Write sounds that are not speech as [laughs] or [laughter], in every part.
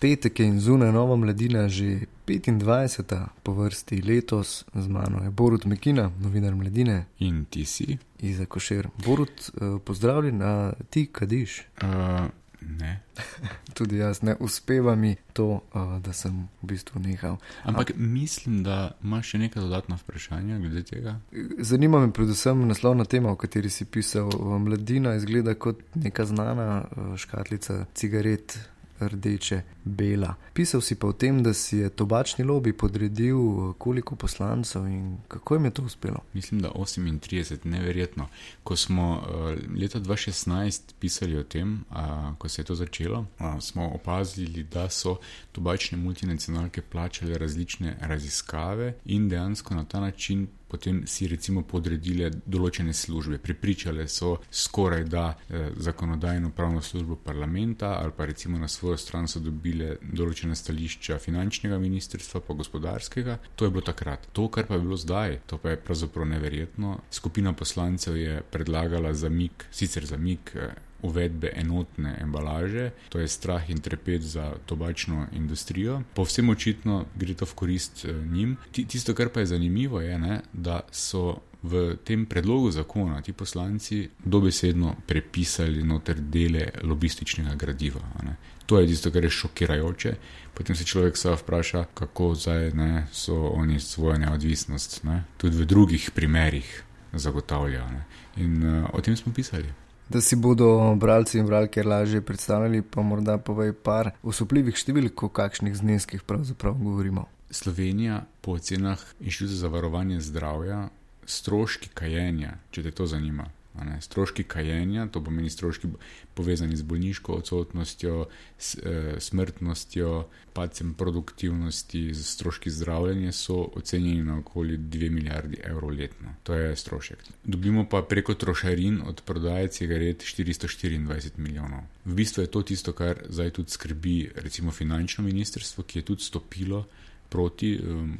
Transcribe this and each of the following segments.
petek in zunaj nova mladina, že 25. po vrsti letos, z mano je Borut Mekina, novinar mladine. In ti si? Iza košer. Borut, uh, pozdravljen, a ti kadiš? Uh, ne. [laughs] Tudi jaz ne uspeva mi to, uh, da sem v bistvu nehal. Ampak a, mislim, da imaš še nekaj dodatna vprašanja glede tega. Zanima me predvsem naslovna tema, o kateri si pisal. Mladina izgleda kot neka znana škatlica cigaret rdeče, bela. Pisal si pa o tem, da si je tobačni lobby podredil koliko poslancev in kako jim je to uspelo? Mislim, da 38, neverjetno. Ko smo uh, leta 2016 pisali o tem, ko se je to začelo, smo opazili, da so tobačne multinacionalke plačale različne raziskave in dejansko na ta način potem si recimo podredile določene službe. Pripričale so skoraj da eh, zakonodajno pravno službo parlamenta ali pa recimo na svojo stran so dobile določene stališča finančnega ministrstva pa gospodarskega. To je bilo takrat. To, kar pa je bilo zdaj, to pa je pravzaprav neverjetno. Skupina poslancev je predlagala zamik, sicer zamik. Eh, uvedbe enotne embalaže, to je strah in trepet za tobačno industrijo. Povsem očitno gre to v korist eh, njim. Tisto, kar pa je zanimivo, je, ne, da so v tem predlogu zakona ti poslanci dobesedno prepisali noter dele lobističnega gradiva. Ne. To je tisto, kar je šokirajoče. Potem se človek samo vpraša, kako zdaj ne, so oni svojo neodvisnost ne, tudi v drugih primerih zagotavljali. In uh, o tem smo pisali da si bodo bralci in bralke lažje predstavljali, pa morda povej par usupljivih številk, o kakšnih zneskih pravzaprav govorimo. Slovenija po ocenah Inštituta za varovanje zdravja stroški kajenja, če te to zanima, stroški kajenja, to pomeni stroški povezani z bolniško odsotnostjo, s, e, smrtnostjo, pacem produktivnosti, stroški zdravljenja so ocenjeni na okoli 2 milijardi evrov letno. To je strošek. Dobimo pa preko trošarin od prodaje cigaret 424 milijonov. V bistvu je to tisto, kar zdaj tudi skrbi, recimo finančno ministrstvo, ki je tudi stopilo proti,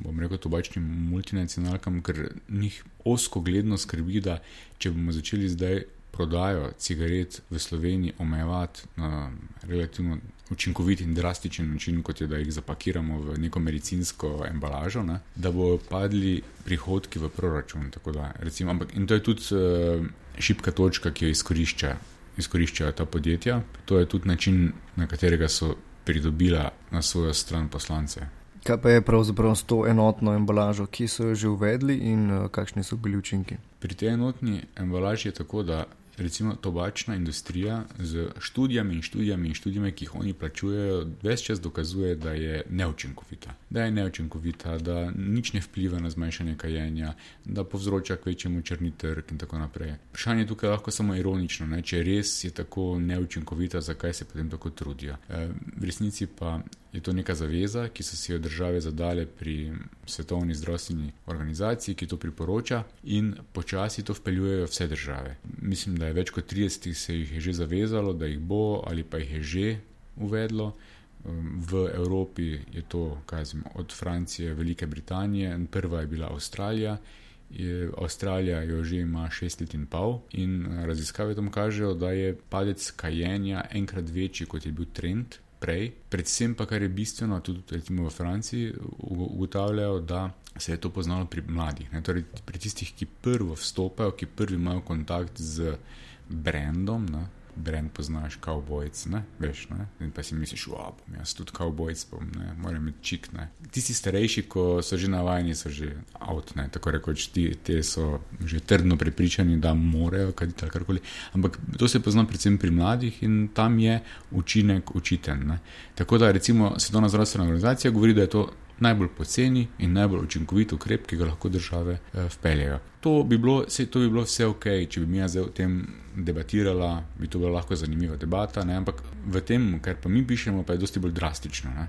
bom rekel, tobačnim multinacionalkam, ker njih osko gledno skrbi, da če bomo začeli zdaj prodajo cigaret v Sloveniji omejevati na relativno učinkovit in drastičen način, kot je da jih zapakiramo v neko medicinsko embalažo, ne, da bodo padli prihodki v proračun. Da, recimo, ampak, in to je tudi uh, šipka točka, ki jo izkorišča. Izkoriščajo ta podjetja, to je tudi način, na katerega so pridobila na svojo stran poslance. Kaj pa je pravzaprav s to enotno embalažo, ki so jo že uvedli in uh, kakšni so bili učinki? Pri tej enotni embalaži je tako, da recimo tobačna industrija z študijami in študijami in študijami, ki jih oni plačujejo, več čas dokazuje, da je neučinkovita. Da je neučinkovita, da nič ne vpliva na zmanjšanje kajenja, da povzroča k večjemu črni trg in tako naprej. Vprašanje tukaj je lahko samo ironično, ne? če res je tako neučinkovita, zakaj se potem tako trudijo. E, v resnici pa je to neka zaveza, ki so si jo države zadale pri Svetovni zdravstveni organizaciji, ki to priporoča in počasi to vpeljujejo vse države. Mislim, da je več kot 30 se jih je že zavezalo, da jih bo ali pa jih je že uvedlo. V Evropi je to, kaj znam, od Francije, Velike Britanije, prva je bila Avstralija. Je, Avstralija jo že ima šest let in pol, in raziskave tam kažejo, da je padec kajenja enkrat večji, kot je bil trend prej. Predvsem pa, kar je bistveno, tudi recimo v Franciji ugotavljajo, da se je to poznalo pri mladih, ne, torej pri tistih, ki prvo vstopajo, ki prvi imajo kontakt z brandom. Ne, brend poznaš, kavbojc, ne, veš, ne, in pa si misliš, wow, bom jaz tudi kavbojc, bom, ne, moram imeti čik, ne. Tisti starejši, ko so že navajeni, so že avt, ne, tako rekoč, ti, te so že trdno prepričani, da morajo, kaj ti karkoli, ampak to se pozna predvsem pri mladih in tam je učinek učiten, ne. Tako da recimo Svetovna zdravstvena organizacija govori, da je to najbolj poceni in najbolj učinkovit ukrep, ki ga lahko države eh, vpeljejo. To bi, bilo, to bi bilo vse ok, če bi mi zdaj o tem debatirala, bi to bila lahko zanimiva debata, ne? ampak v tem, kar pa mi pišemo, pa je dosti bolj drastično. Ne?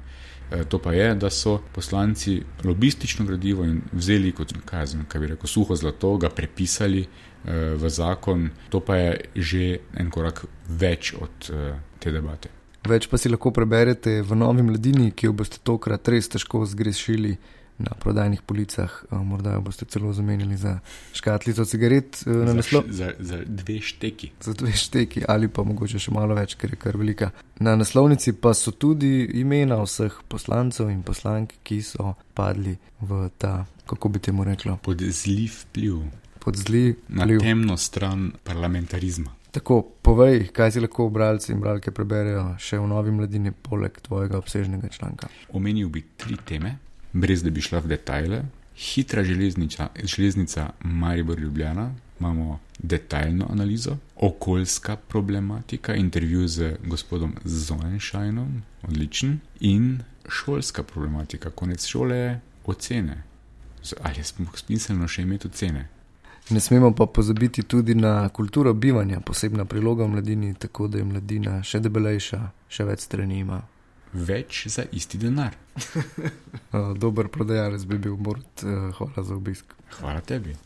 Eh, to pa je, da so poslanci lobistično gradivo in vzeli kot kaj bi rekel, suho zlato, ga prepisali eh, v zakon, to pa je že en korak več od te debate. Več pa si lahko preberete v novi mladini, ki jo boste tokrat res težko zgrešili na prodajnih policah, uh, morda jo boste celo zamenjali za škatlico cigaret uh, na Za, naslov. š- za, za dve šteki. Za dve šteki ali pa mogoče še malo več, ker je kar velika. Na naslovnici pa so tudi imena vseh poslancev in poslank, ki so padli v ta, kako bi temu reklo, Pod zli vpliv pod zli na vpliv. temno stran parlamentarizma. Tako, povej, kaj si lahko bralci in bralke preberejo še v novi mladini, poleg tvojega obsežnega članka. Omenil bi tri teme, brez da bi šla v detajle. Hitra železnica, železnica Maribor Ljubljana, imamo detaljno analizo, okoljska problematika, intervju z gospodom Zonenšajnom, odličen, in šolska problematika, konec šole, ocene. Ali je smiselno še imeti ocene? Ne smemo pa pozabiti tudi na kulturo bivanja, posebna priloga v mladini, tako da je mladina še debelejša, še več strani ima. Več za isti denar. Uh, [laughs] dober prodajalec bi bil, Bort, uh, hvala za obisk. Hvala tebi.